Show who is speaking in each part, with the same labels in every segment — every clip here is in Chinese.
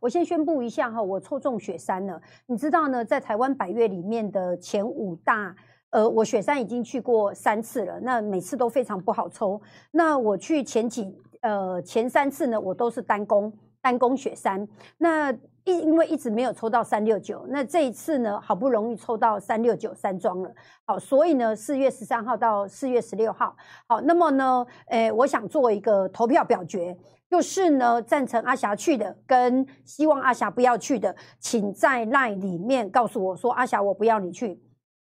Speaker 1: 我先宣布一下哈，我抽中雪山了。你知道呢，在台湾百越里面的前五大，呃，我雪山已经去过三次了，那每次都非常不好抽。那我去前几呃前三次呢，我都是单攻单攻雪山。那因因为一直没有抽到三六九，那这一次呢，好不容易抽到三六九山庄了。好，所以呢，四月十三号到四月十六号，好，那么呢，诶，我想做一个投票表决。就是呢，赞成阿霞去的，跟希望阿霞不要去的，请在那里面告诉我说，阿霞我不要你去，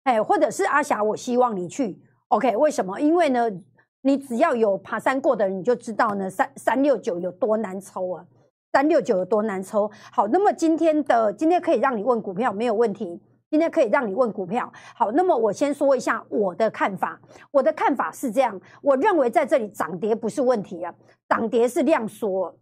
Speaker 1: 哎，或者是阿霞我希望你去，OK？为什么？因为呢，你只要有爬山过的人，你就知道呢，三三六九有多难抽啊，三六九有多难抽。好，那么今天的今天可以让你问股票没有问题。今天可以让你问股票，好，那么我先说一下我的看法。我的看法是这样，我认为在这里涨跌不是问题啊，涨跌是量缩，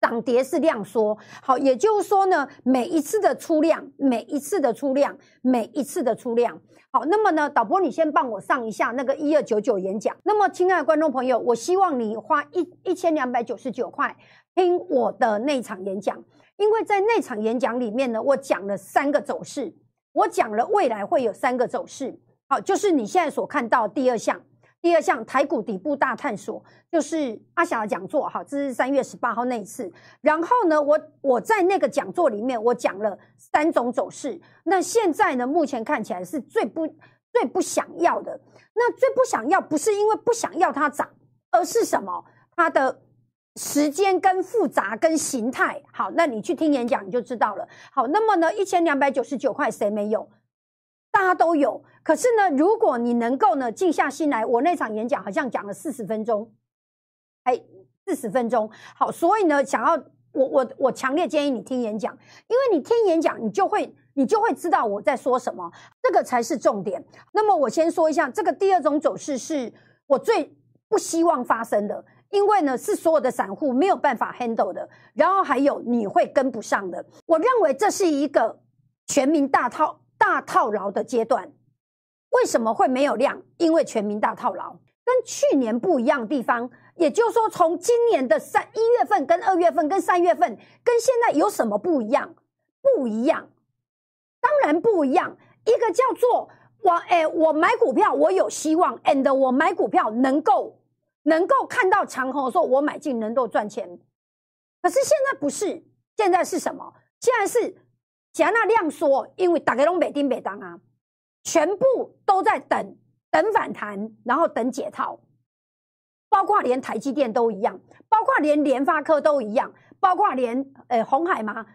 Speaker 1: 涨跌是量缩。好，也就是说呢，每一次的出量，每一次的出量，每一次的出量。好，那么呢，导播你先帮我上一下那个一二九九演讲。那么，亲爱的观众朋友，我希望你花一一千两百九十九块听我的那场演讲，因为在那场演讲里面呢，我讲了三个走势。我讲了未来会有三个走势，好，就是你现在所看到第二项，第二项台股底部大探索，就是阿霞的讲座，哈，这是三月十八号那一次。然后呢，我我在那个讲座里面，我讲了三种走势。那现在呢，目前看起来是最不最不想要的。那最不想要不是因为不想要它涨，而是什么？它的。时间跟复杂跟形态，好，那你去听演讲你就知道了。好，那么呢，一千两百九十九块谁没有？大家都有。可是呢，如果你能够呢静下心来，我那场演讲好像讲了四十分钟，哎，四十分钟。好，所以呢，想要我我我强烈建议你听演讲，因为你听演讲，你就会你就会知道我在说什么，这个才是重点。那么我先说一下，这个第二种走势是我最不希望发生的。因为呢，是所有的散户没有办法 handle 的，然后还有你会跟不上的。我认为这是一个全民大套大套牢的阶段。为什么会没有量？因为全民大套牢，跟去年不一样的地方，也就是说，从今年的三一月份、跟二月份、跟三月份，跟现在有什么不一样？不一样，当然不一样。一个叫做我，哎，我买股票，我有希望，and 我买股票能够。能够看到长虹说，我买进能够赚钱，可是现在不是，现在是什么？现在是加纳量缩，因为打开龙北丁北当啊，全部都在等等反弹，然后等解套，包括连台积电都一样，包括连联发科都一样，包括连呃红海嘛，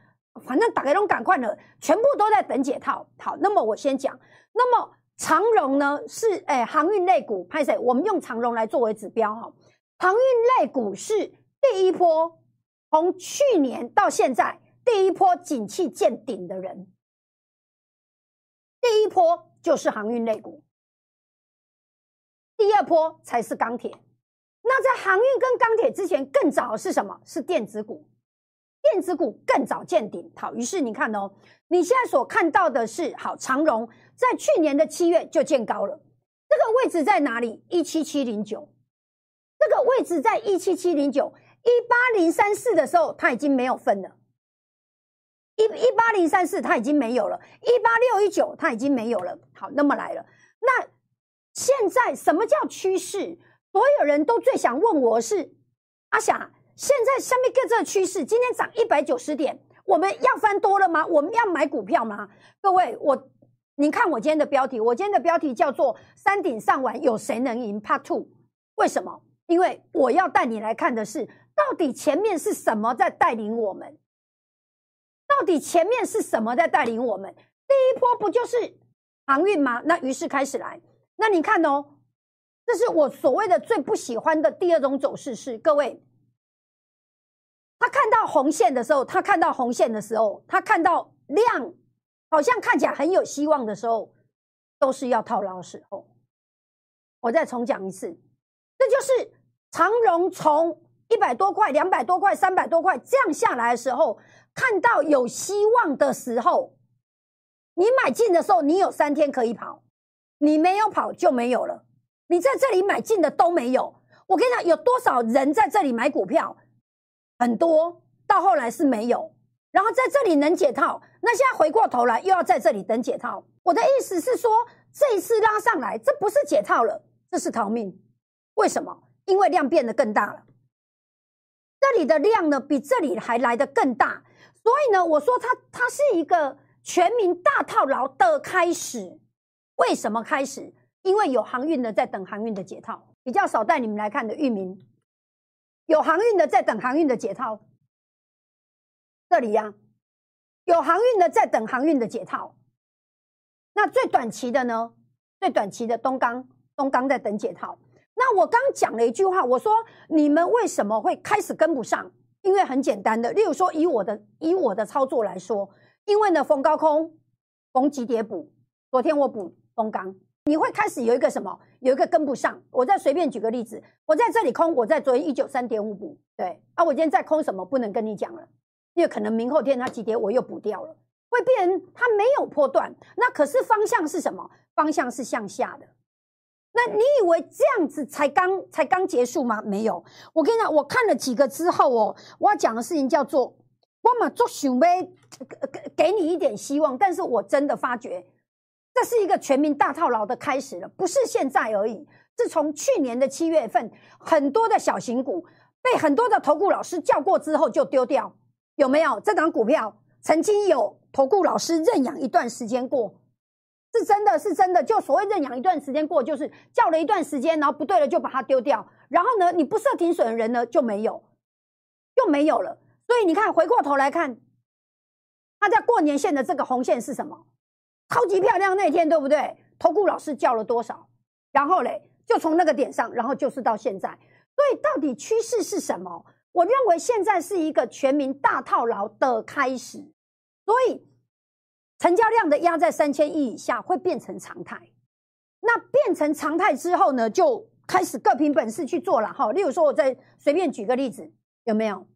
Speaker 1: 反正打开龙赶快了，全部都在等解套。好，那么我先讲，那么。长荣呢是诶航运类股，拍谁？我们用长荣来作为指标哈。航运类股是第一波，从去年到现在第一波景气见顶的人，第一波就是航运类股，第二波才是钢铁。那在航运跟钢铁之前更早是什么？是电子股，电子股更早见顶。好，于是你看哦，你现在所看到的是好长荣。在去年的七月就见高了，这个位置在哪里？一七七零九，这个位置在一七七零九，一八零三四的时候，它已经没有分了。一一八零三四它已经没有了，一八六一九它已经没有了。好，那么来了，那现在什么叫趋势？所有人都最想问我是阿霞，现在下面跟这个趋势，今天涨一百九十点，我们要翻多了吗？我们要买股票吗？各位，我。你看我今天的标题，我今天的标题叫做“山顶上玩，有谁能赢 ”Part Two。为什么？因为我要带你来看的是，到底前面是什么在带领我们？到底前面是什么在带领我们？第一波不就是航运吗？那于是开始来。那你看哦，这是我所谓的最不喜欢的第二种走势，是各位，他看到红线的时候，他看到红线的时候，他看到量。好像看起来很有希望的时候，都是要套牢的时候。我再重讲一次，这就是长荣从一百多块、两百多块、三百多块这样下来的时候，看到有希望的时候，你买进的时候，你有三天可以跑，你没有跑就没有了。你在这里买进的都没有。我跟你讲，有多少人在这里买股票？很多，到后来是没有。然后在这里能解套，那现在回过头来又要在这里等解套。我的意思是说，这一次拉上来，这不是解套了，这是逃命。为什么？因为量变得更大了。这里的量呢，比这里还来得更大，所以呢，我说它它是一个全民大套牢的开始。为什么开始？因为有航运的在等航运的解套，比较少带你们来看的域名，有航运的在等航运的解套。这里呀，有航运的在等航运的解套。那最短期的呢？最短期的东钢，东钢在等解套。那我刚讲了一句话，我说你们为什么会开始跟不上？因为很简单的，例如说以我的以我的操作来说，因为呢逢高空逢急跌补，昨天我补东钢，你会开始有一个什么？有一个跟不上。我再随便举个例子，我在这里空，我在昨天一九三点五补，对啊，我今天在空什么？不能跟你讲了，因为可能明后天它急跌，我又补掉了，会变成它没有破断。那可是方向是什么？方向是向下的。那你以为这样子才刚才刚结束吗？没有，我跟你讲，我看了几个之后哦，我要讲的事情叫做我嘛做想呗，给给你一点希望。但是我真的发觉，这是一个全民大套牢的开始了，不是现在而已。自从去年的七月份，很多的小型股被很多的投顾老师叫过之后就丢掉，有没有？这档股票曾经有投顾老师认养一段时间过。是真的是真的，就所谓认养一段时间过，就是叫了一段时间，然后不对了就把它丢掉，然后呢，你不设停损的人呢就没有，就没有了。所以你看，回过头来看，他在过年线的这个红线是什么？超级漂亮那天，对不对？投顾老师叫了多少？然后嘞，就从那个点上，然后就是到现在。所以到底趋势是什么？我认为现在是一个全民大套牢的开始，所以。成交量的压在三千亿以下会变成常态，那变成常态之后呢，就开始各凭本事去做了哈。例如说，我再随便举个例子，有没有？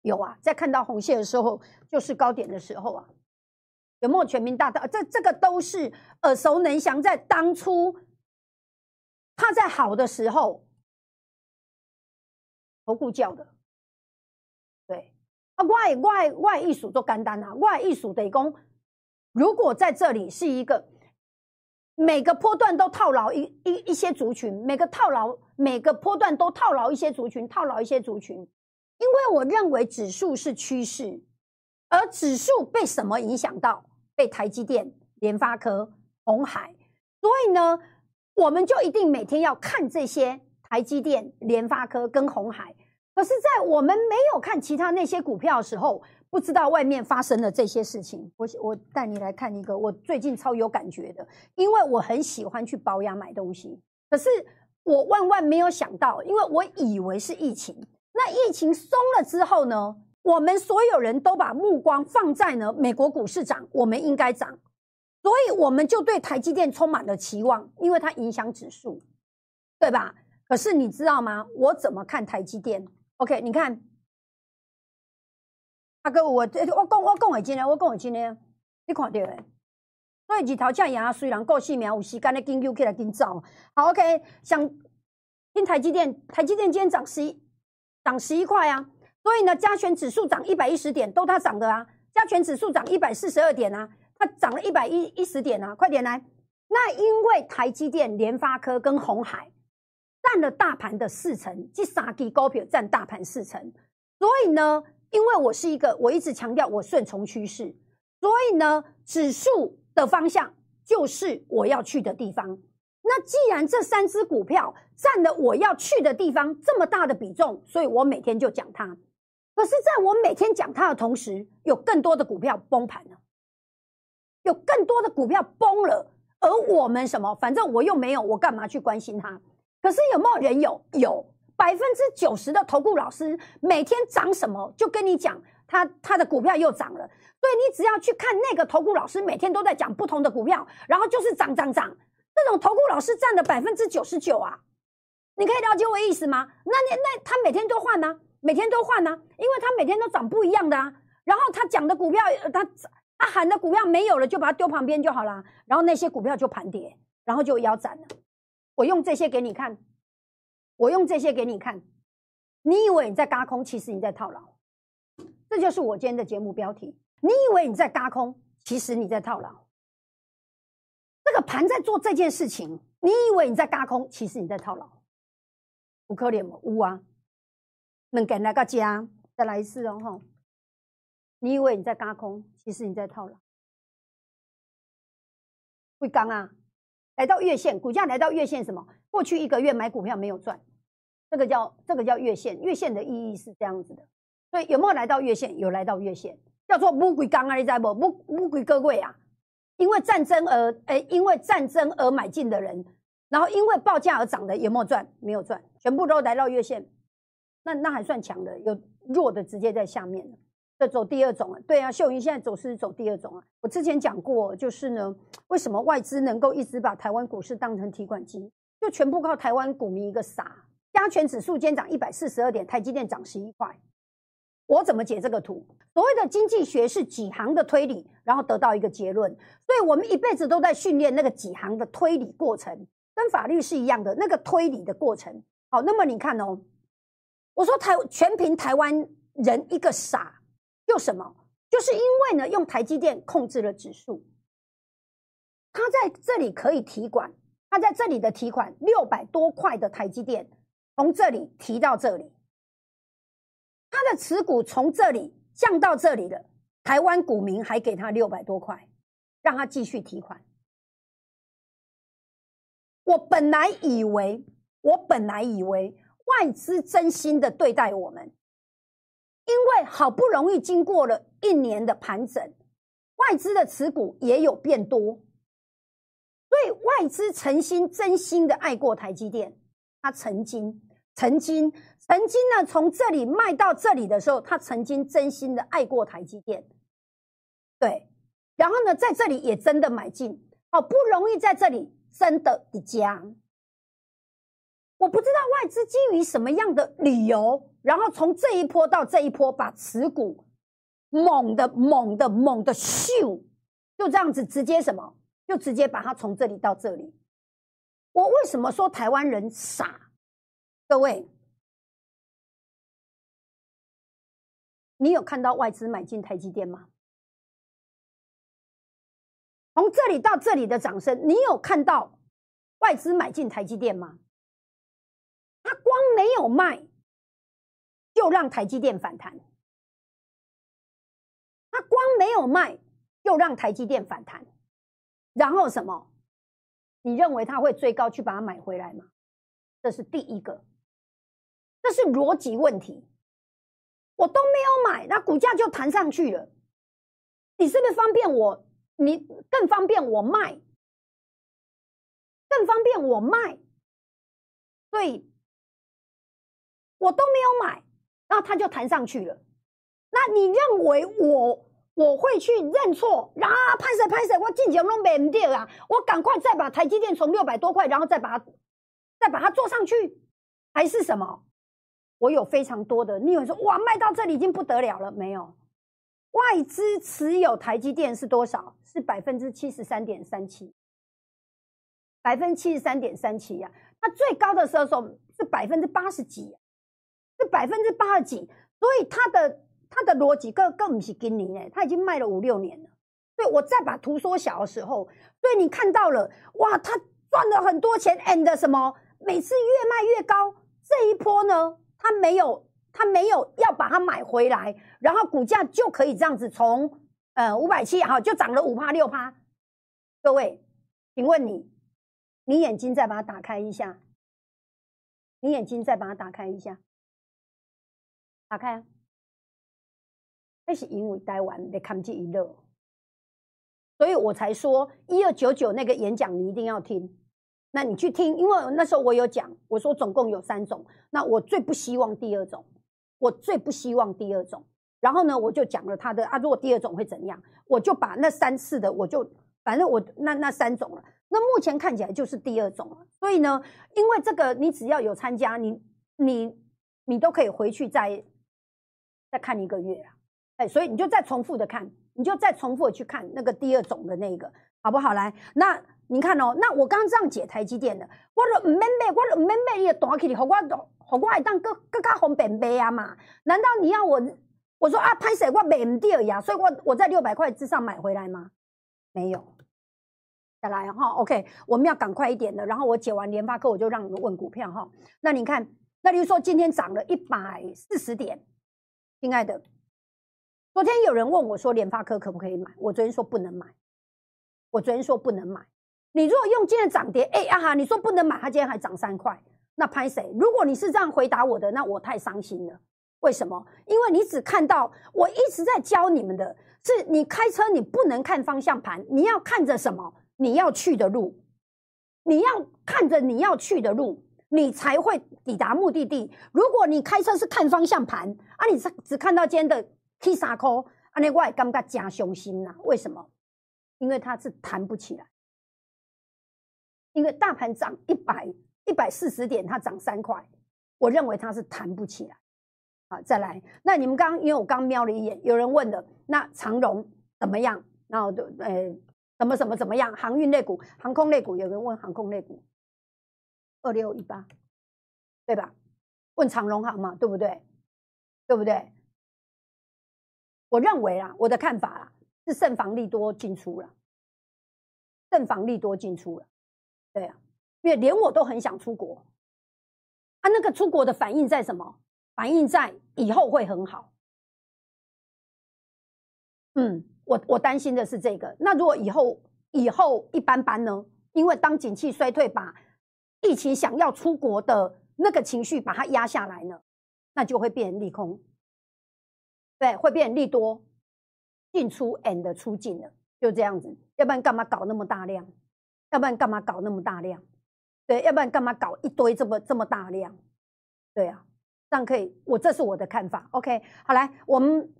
Speaker 1: 有啊，在看到红线的时候，就是高点的时候啊。有没有全民大道？这这个都是耳熟能详，在当初他在好的时候，投顾叫的，对啊。外外外艺术做干单啊！外艺术得攻。如果在这里是一个每个波段都套牢一一一些族群，每个套牢每个波段都套牢一些族群，套牢一些族群。因为我认为指数是趋势，而指数被什么影响到？被台积电、联发科、红海。所以呢，我们就一定每天要看这些台积电、联发科跟红海。可是，在我们没有看其他那些股票的时候，不知道外面发生了这些事情。我我带你来看一个我最近超有感觉的，因为我很喜欢去保养买东西。可是我万万没有想到，因为我以为是疫情，那疫情松了之后呢，我们所有人都把目光放在呢美国股市涨，我们应该涨，所以我们就对台积电充满了期望，因为它影响指数，对吧？可是你知道吗？我怎么看台积电？OK，你看，阿哥，我我讲我讲会真诶，我讲会真诶，你看到诶。所以日头这样虽然够细命，有时间咧紧揪起来紧走。好，OK，想听台积电，台积电今天涨十一，涨十一块啊。所以呢，加权指数涨一百一十点，都它涨的啊。加权指数涨一百四十二点啊，它涨了一百一一十点啊。快点来，那因为台积电、联发科跟红海。占了大盘的四成，这三只股票占大盘四成，所以呢，因为我是一个，我一直强调我顺从趋势，所以呢，指数的方向就是我要去的地方。那既然这三只股票占了我要去的地方这么大的比重，所以我每天就讲它。可是，在我每天讲它的同时，有更多的股票崩盘了，有更多的股票崩了，而我们什么？反正我又没有，我干嘛去关心它？可是有没有人有？有百分之九十的投顾老师每天涨什么就跟你讲，他他的股票又涨了。所以你只要去看那个投顾老师每天都在讲不同的股票，然后就是涨涨涨。这种投顾老师占了百分之九十九啊！你可以了解我意思吗？那那那他每天都换呢？每天都换呢？因为他每天都涨不一样的啊。然后他讲的股票，他他喊的股票没有了，就把它丢旁边就好了。然后那些股票就盘跌，然后就腰斩了。我用这些给你看，我用这些给你看，你以为你在嘎空，其实你在套牢。这就是我今天的节目标题。你以为你在嘎空，其实你在套牢。这个盘在做这件事情，你以为你在嘎空，其实你在套牢。不可怜吗？有啊，能给那个家再来一次哦吼。你以为你在嘎空，其实你在套牢。会刚啊，来到月线，股价来到月线，什么？过去一个月买股票没有赚，这个叫这个叫月线。月线的意义是这样子的，所以有没有来到月线？有来到月线，叫做不鬼刚啊，你知不？不不归各位啊，因为战争而哎，因为战争而买进的人，然后因为报价而涨的，有没有赚？没有赚，全部都来到月线，那那还算强的，有弱的直接在下面走第二种啊，对啊，秀英现在走势走第二种啊。我之前讲过，就是呢，为什么外资能够一直把台湾股市当成提款机，就全部靠台湾股民一个傻。加权指数今涨一百四十二点，台积电涨十一块。我怎么解这个图？所谓的经济学是几行的推理，然后得到一个结论。所以我们一辈子都在训练那个几行的推理过程，跟法律是一样的那个推理的过程。好，那么你看哦，我说台全凭台湾人一个傻。就什么？就是因为呢，用台积电控制了指数，他在这里可以提款，他在这里的提款六百多块的台积电，从这里提到这里，他的持股从这里降到这里了，台湾股民还给他六百多块，让他继续提款。我本来以为，我本来以为外资真心的对待我们。因为好不容易经过了一年的盘整，外资的持股也有变多，所以外资诚心真心的爱过台积电。他曾经、曾经、曾经呢，从这里卖到这里的时候，他曾经真心的爱过台积电。对，然后呢，在这里也真的买进，好不容易在这里真的一家。我不知道外资基于什么样的理由。然后从这一波到这一波，把持股猛的、猛的、猛的咻，就这样子直接什么，就直接把它从这里到这里。我为什么说台湾人傻？各位，你有看到外资买进台积电吗？从这里到这里的掌声，你有看到外资买进台积电吗？他光没有卖。就让台积电反弹，他光没有卖，又让台积电反弹，然后什么？你认为他会追高去把它买回来吗？这是第一个，这是逻辑问题。我都没有买，那股价就弹上去了。你是不是方便我？你更方便我卖，更方便我卖。所以，我都没有买。那它就弹上去了。那你认为我我会去认错？啊，拍谁拍谁？我进前都没掉啊！我赶快再把台积电从六百多块，然后再把它再把它做上去，还是什么？我有非常多的。你以为说哇，卖到这里已经不得了了？没有，外资持有台积电是多少？是百分之七十三点三七，百分之七十三点三七呀。它最高的时候是百分之八十几。百分之八十几，所以他的他的逻辑更更不是跟你呢，他已经卖了五六年了。所以我再把图缩小的时候，所以你看到了，哇，他赚了很多钱，and 什么，每次越卖越高。这一波呢，他没有他没有要把它买回来，然后股价就可以这样子从呃五百七哈就涨了五趴六趴。各位，请问你，你眼睛再把它打开一下，你眼睛再把它打开一下。打开！那是因为台湾的抗击一热，所以我才说一二九九那个演讲你一定要听。那你去听，因为那时候我有讲，我说总共有三种。那我最不希望第二种，我最不希望第二种。然后呢，我就讲了他的啊，如果第二种会怎样？我就把那三次的，我就反正我那那三种了。那目前看起来就是第二种了。所以呢，因为这个你只要有参加，你你你都可以回去再。再看一个月啊，哎，所以你就再重复的看，你就再重复的去看那个第二种的那个，好不好？来，那你看哦，那我刚刚这样解台积电的，我说唔免买，我说唔免买，你大起，你和我，和我一当更更加方便买啊嘛？难道你要我，我说啊，拍谁我买唔掉呀，所以我我在六百块之上买回来吗？没有。再来哈，OK，我们要赶快一点的。然后我解完联发科，我就让你们问股票哈。那你看，那比如说今天涨了一百四十点，亲爱的，昨天有人问我说联发科可不可以买？我昨天说不能买。我昨天说不能买。你如果用今天涨跌，哎呀哈，你说不能买，它今天还涨三块，那拍谁？如果你是这样回答我的，那我太伤心了。为什么？因为你只看到我一直在教你们的是，你开车你不能看方向盘，你要看着什么？你要去的路，你要看着你要去的路，你才会抵达目的地。如果你开车是看方向盘啊，你只只看到今天的 K 三块，啊，那我也感觉加伤心呐。为什么？因为它是弹不起来，因为大盘涨一百一百四十点，它涨三块，我认为它是弹不起来。好，再来，那你们刚因为我刚瞄了一眼，有人问的，那长荣怎么样？然后的，呃。什么什么怎么样？航运类股、航空类股，有人问航空类股，二六一八，对吧？问长荣行嘛，对不对？对不对？我认为啊，我的看法啦，是慎防利多进出了，慎防利多进出了，对啊，因为连我都很想出国，啊，那个出国的反应在什么？反应在以后会很好，嗯。我我担心的是这个。那如果以后以后一般般呢？因为当景气衰退，把疫情想要出国的那个情绪把它压下来呢，那就会变利空，对，会变利多，进出 and 出境了，就这样子。要不然干嘛搞那么大量？要不然干嘛搞那么大量？对，要不然干嘛搞一堆这么这么大量？对啊，这样可以。我这是我的看法。OK，好来，我们。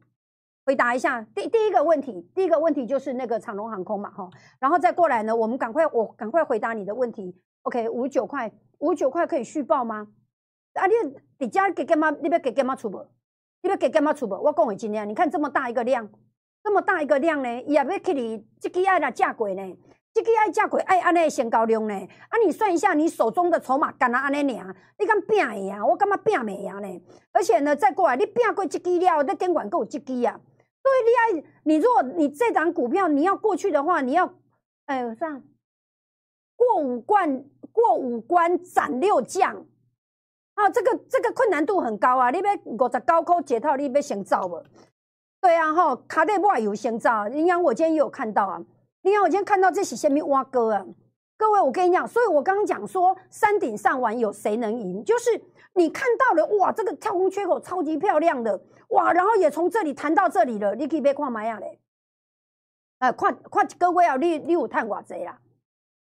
Speaker 1: 回答一下第第一个问题，第一个问题就是那个长龙航空嘛，哈，然后再过来呢，我们赶快我赶快回答你的问题。OK，五九块，五九块可以续报吗？啊，你你家给干嘛？你要给干嘛出不？你要给干嘛出不？我讲会今天，你看这么大一个量，这么大一个量呢，也要去你这个爱来价贵呢，这个爱价贵爱安尼先高量呢？啊，你算一下，你手中的筹码干那安尼尔，你敢拼会呀？我干嘛拼没呀呢？而且呢，再过来你拼过这支了，你监管够这支啊？对，你爱你，如果你这档股票你要过去的话，你要，哎，这样过五关，过五关斩六将，啊，这个这个困难度很高啊！你要五十高考解套，你要先造不？对啊，哈，卡在外有先造。林阳，我今天也有看到啊，林阳，我今天看到这是什么蛙哥啊？各位，我跟你讲，所以我刚刚讲说，山顶上玩有谁能赢？就是。你看到了哇，这个跳空缺口超级漂亮的哇，然后也从这里弹到这里了，你可以别看买呀嘞，啊，看看各位啊，你你有探寡贼啦，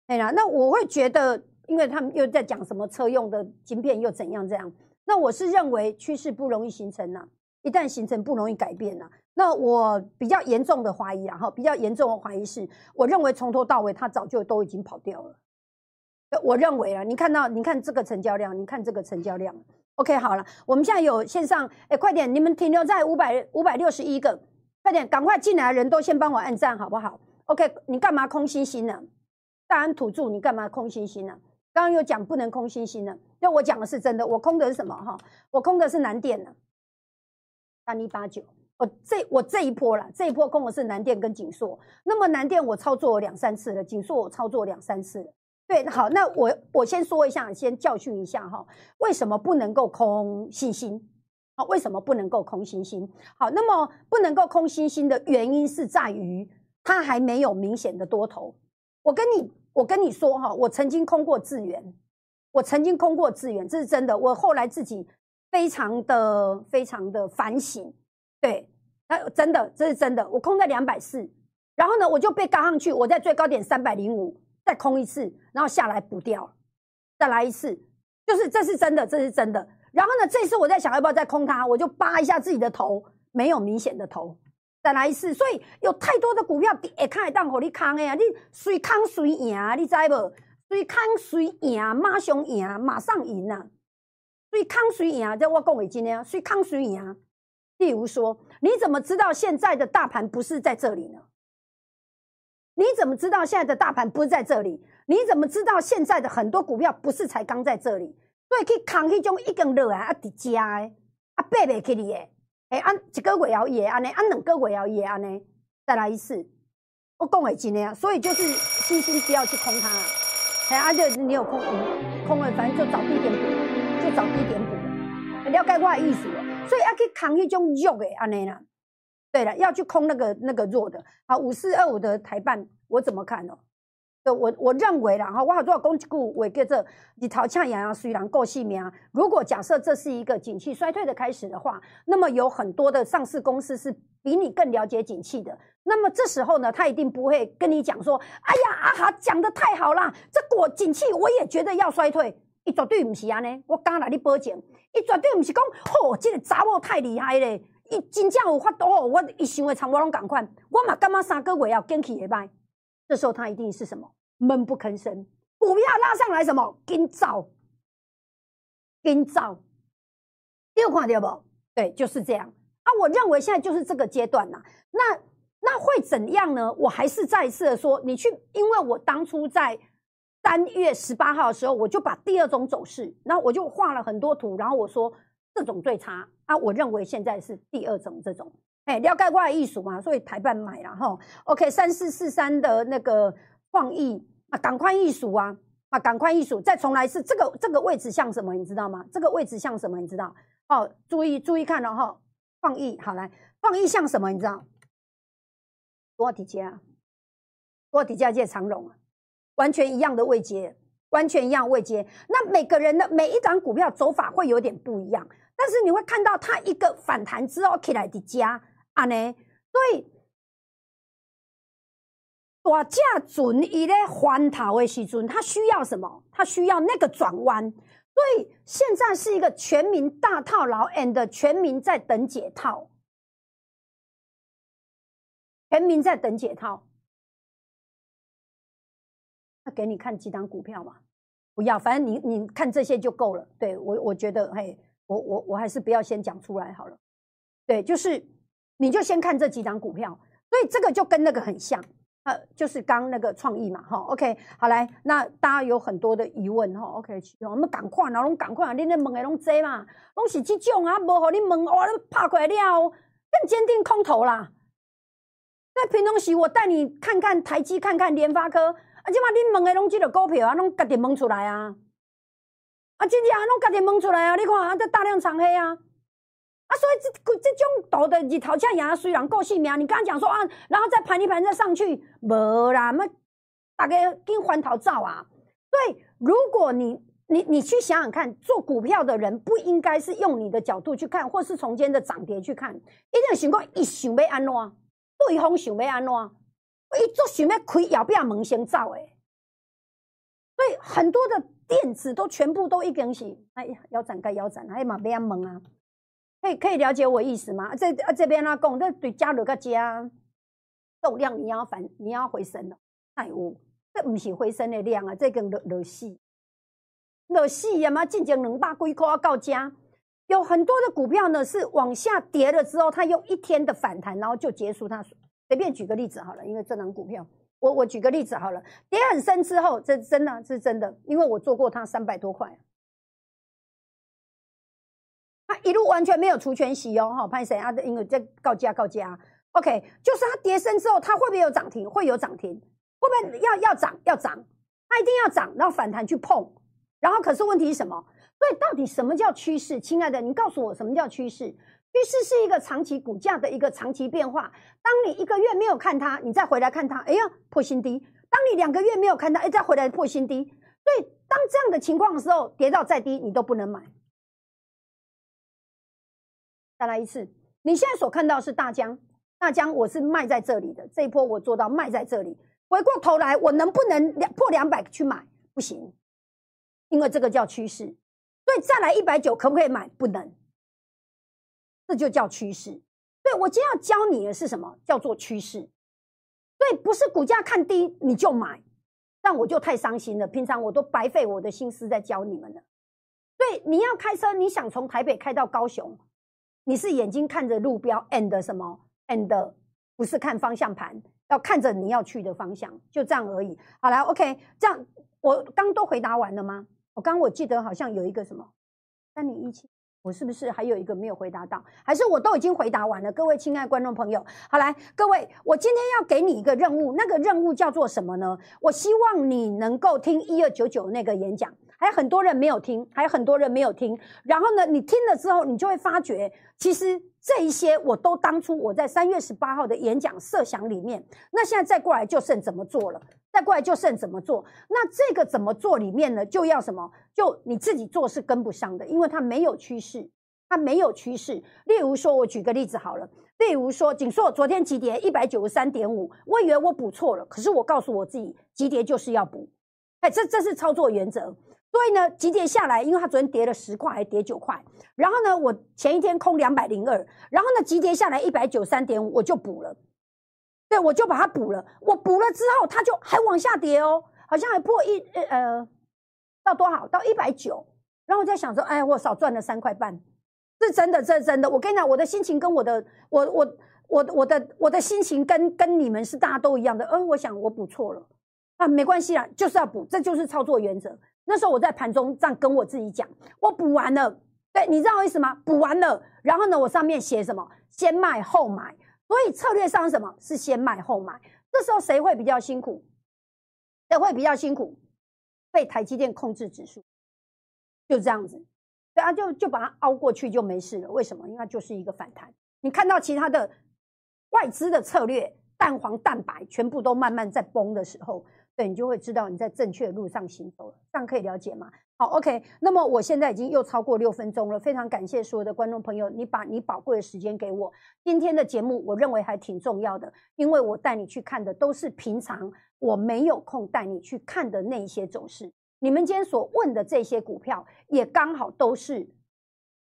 Speaker 1: 哎呀，那我会觉得，因为他们又在讲什么车用的晶片又怎样这样，那我是认为趋势不容易形成呐，一旦形成不容易改变呐，那我比较严重的怀疑啊，哈，比较严重的怀疑是，我认为从头到尾它早就都已经跑掉了。我认为啊，你看到，你看这个成交量，你看这个成交量，OK，好了，我们现在有线上，哎，快点，你们停留在五百五百六十一个，快点，赶快进来人都先帮我按赞，好不好？OK，你干嘛空心心呢？大安土著，你干嘛空心心呢？刚刚又讲不能空心心呢，那我讲的是真的，我空的是什么哈？我空的是南电呢，三一八九，我这我这一波了，这一波空的是南电跟锦硕，那么南电我操作两三次了，锦硕我操作两三次了。对，好，那我我先说一下，先教训一下哈，为什么不能够空信心？好，为什么不能够空信心？好，那么不能够空信心的原因是在于它还没有明显的多头。我跟你，我跟你说哈，我曾经空过资源，我曾经空过资源，这是真的。我后来自己非常的非常的反省，对，那真的这是真的。我空在两百四，然后呢，我就被嘎上去，我在最高点三百零五。再空一次，然后下来补掉，再来一次，就是这是真的，这是真的。然后呢，这次我在想要不要再空它，我就扒一下自己的头，没有明显的头，再来一次。所以有太多的股票跌，看得当好你空的啊，你随空随赢，你知不？随空随赢，马上赢，马上赢啊！随空随赢，这我讲给今天，随空随赢。例如说，你怎么知道现在的大盘不是在这里呢？你怎么知道现在的大盘不是在这里？你怎么知道现在的很多股票不是才刚在这里？所以去扛那种已经落啊，啊，叠加诶，啊，背背起你诶，哎，按一个月要也安尼，按两个月要也安尼，再来一次。我讲的真的啊，所以就是信心不要去空它。哎，啊，就你有空，空了，反正就找低点补，就找低点补。了解我的意思，所以要去扛一种弱的安尼啦。对了，要去空那个那个弱的。好，五四二五的台办，我怎么看呢？对，我我认为啦哈，我好多讲一句，我叫做你头呛痒痒，虽然够细命。如果假设这是一个景气衰退的开始的话，那么有很多的上市公司是比你更了解景气的。那么这时候呢，他一定不会跟你讲说：“哎呀，阿哈讲的太好了，这果景气我也觉得要衰退。”一绝对不是安尼，我刚来你保证，一绝对不是讲，嚯，这个查某太厉害咧，伊真正有法度，我一想的长我拢赶快，我嘛干嘛三个月要跟起一拜？这时候他一定是什么闷不吭声，股票拉上来什么跟造，跟造，你有看到不？对，就是这样啊！我认为现在就是这个阶段呐。那那会怎样呢？我还是再一次的说，你去，因为我当初在三月十八号的时候，我就把第二种走势，然后我就画了很多图，然后我说这种最差啊！我认为现在是第二种这种。哎，了解我的艺术嘛，所以台办买了哈。OK，三四四三的那个创意啊，赶快艺术啊，啊，赶快艺术，再重来是。这个这个位置像什么？你知道吗？这个位置像什么？你知道？哦，注意注意看了哈。创意好来，创意像什么？你知道？多底价，多底价借长龙啊，完全一样的位阶，完全一样位阶。那每个人的每一档股票走法会有点不一样，但是你会看到它一个反弹之后起来的加。安尼，所以大价准伊咧翻头的时阵，它需要什么？它需要那个转弯。所以现在是一个全民大套牢，and 全民在等解套，全民在等解套。那给你看几档股票嘛？不要，反正你你看这些就够了。对我，我觉得，嘿，我我我还是不要先讲出来好了。对，就是。你就先看这几张股票，所以这个就跟那个很像，呃，就是刚那个创意嘛，哈，OK，好来，那大家有很多的疑问，哈，OK，我们赶快，然后赶快，你那问的拢这嘛，拢是这种啊，无互你问，哇，你拍过来了，更坚定空头啦。那平东时我带你看看台积，看看联发科，啊，即嘛你问的拢这个股票啊，拢家己问出来啊，啊，真正拢家己问出来啊，你看啊，这大量长黑啊。啊，所以这这种抖的日头像牙虽然够细命，你刚刚讲说啊，然后再盘一盘再上去，无啦，那大概跟还头照啊。所以如果你你你去想想看，做股票的人不应该是用你的角度去看，或是从间的涨跌去看，一定想过一想要安怎，对方想要安怎，一做想要开要不要门先走诶。所以很多的电子都全部都一根是，哎呀，腰斩该腰斩，哎嘛别安门啊。可以可以了解我意思吗？这啊这边呢讲，这对加入个加动量，你要反你要回升了，太有，这不是回升的量啊，这跟落落死，落死呀嘛，进前两百几块啊到加，有很多的股票呢是往下跌了之后，它用一天的反弹，然后就结束它。随便举个例子好了，因为这张股票，我我举个例子好了，跌很深之后，这真的是真的，因为我做过它三百多块。一路完全没有除权息哦，哈，潘谁啊？因为在告价告价，OK，就是它跌升之后，它会不会有涨停？会有涨停，会不会要要涨？要涨，它一定要涨，然后反弹去碰，然后可是问题是什么？所以到底什么叫趋势？亲爱的，你告诉我什么叫趋势？趋势是一个长期股价的一个长期变化。当你一个月没有看它，你再回来看它，哎呀破新低；当你两个月没有看它，哎再回来破新低。所以当这样的情况的时候，跌到再低你都不能买。再来一次，你现在所看到是大江，大江我是卖在这里的，这一波我做到卖在这里。回过头来，我能不能两破两百去买？不行，因为这个叫趋势。所以再来一百九可不可以买？不能，这就叫趋势。对我今天要教你的是什么？叫做趋势。对，不是股价看低你就买，但我就太伤心了。平常我都白费我的心思在教你们了。对，你要开车，你想从台北开到高雄。你是眼睛看着路标，and 什么，and 不是看方向盘，要看着你要去的方向，就这样而已。好了，OK，这样我刚都回答完了吗？我刚我记得好像有一个什么三零一七，我是不是还有一个没有回答到？还是我都已经回答完了？各位亲爱观众朋友，好来，各位，我今天要给你一个任务，那个任务叫做什么呢？我希望你能够听一二九九那个演讲，还有很多人没有听，还有很多人没有听。然后呢，你听了之后，你就会发觉，其实这一些我都当初我在三月十八号的演讲设想里面，那现在再过来就剩怎么做了。再过来就剩怎么做？那这个怎么做里面呢？就要什么？就你自己做是跟不上的，因为它没有趋势，它没有趋势。例如说，我举个例子好了，例如说，锦硕昨天急跌一百九十三点五，我以为我补错了，可是我告诉我自己，急跌就是要补。哎，这这是操作原则。所以呢，急跌下来，因为它昨天跌了十块，还跌九块。然后呢，我前一天空两百零二，然后呢，急跌下来一百九十三点五，我就补了。对，我就把它补了。我补了之后，它就还往下跌哦，好像还破一呃，到多少？到一百九。然后我在想说，哎，我少赚了三块半，是真的，这真的。我跟你讲，我的心情跟我的，我我我我的我的心情跟跟你们是大家都一样的。嗯，我想我补错了，啊，没关系啦，就是要补，这就是操作原则。那时候我在盘中这样跟我自己讲，我补完了，对，你知道我意思吗？补完了，然后呢，我上面写什么？先卖后买。所以策略上什么是先卖后买？这时候谁会比较辛苦？谁会比较辛苦？被台积电控制指数，就这样子，对啊，就就把它凹过去就没事了。为什么？因为它就是一个反弹。你看到其他的外资的策略，蛋黄、蛋白全部都慢慢在崩的时候。对你就会知道你在正确的路上行走了，这样可以了解吗？好，OK。那么我现在已经又超过六分钟了，非常感谢所有的观众朋友，你把你宝贵的时间给我。今天的节目我认为还挺重要的，因为我带你去看的都是平常我没有空带你去看的那些走势。你们今天所问的这些股票，也刚好都是。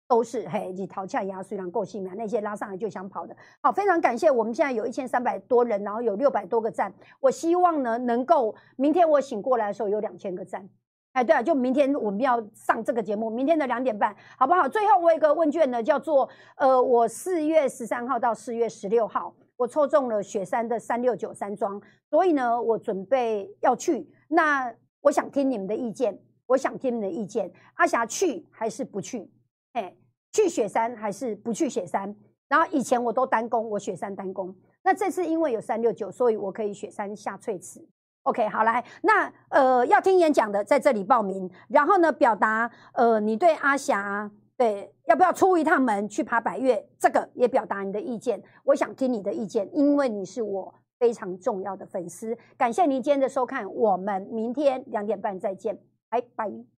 Speaker 1: 都是嘿，你淘气压虽然够性嘛，那些拉上来就想跑的。好，非常感谢，我们现在有一千三百多人，然后有六百多个赞。我希望呢，能够明天我醒过来的时候有两千个赞。哎，对啊，就明天我们要上这个节目，明天的两点半，好不好？最后我有一个问卷呢，叫做呃，我四月十三号到四月十六号，我抽中了雪山的三六九山庄，所以呢，我准备要去。那我想听你们的意见，我想听你们的意见，阿霞去还是不去？哎，去雪山还是不去雪山？然后以前我都单攻，我雪山单攻。那这次因为有三六九，所以我可以雪山下翠池。OK，好来，那呃要听演讲的在这里报名，然后呢表达呃你对阿霞对要不要出一趟门去爬百越，这个也表达你的意见。我想听你的意见，因为你是我非常重要的粉丝。感谢您今天的收看，我们明天两点半再见，拜拜。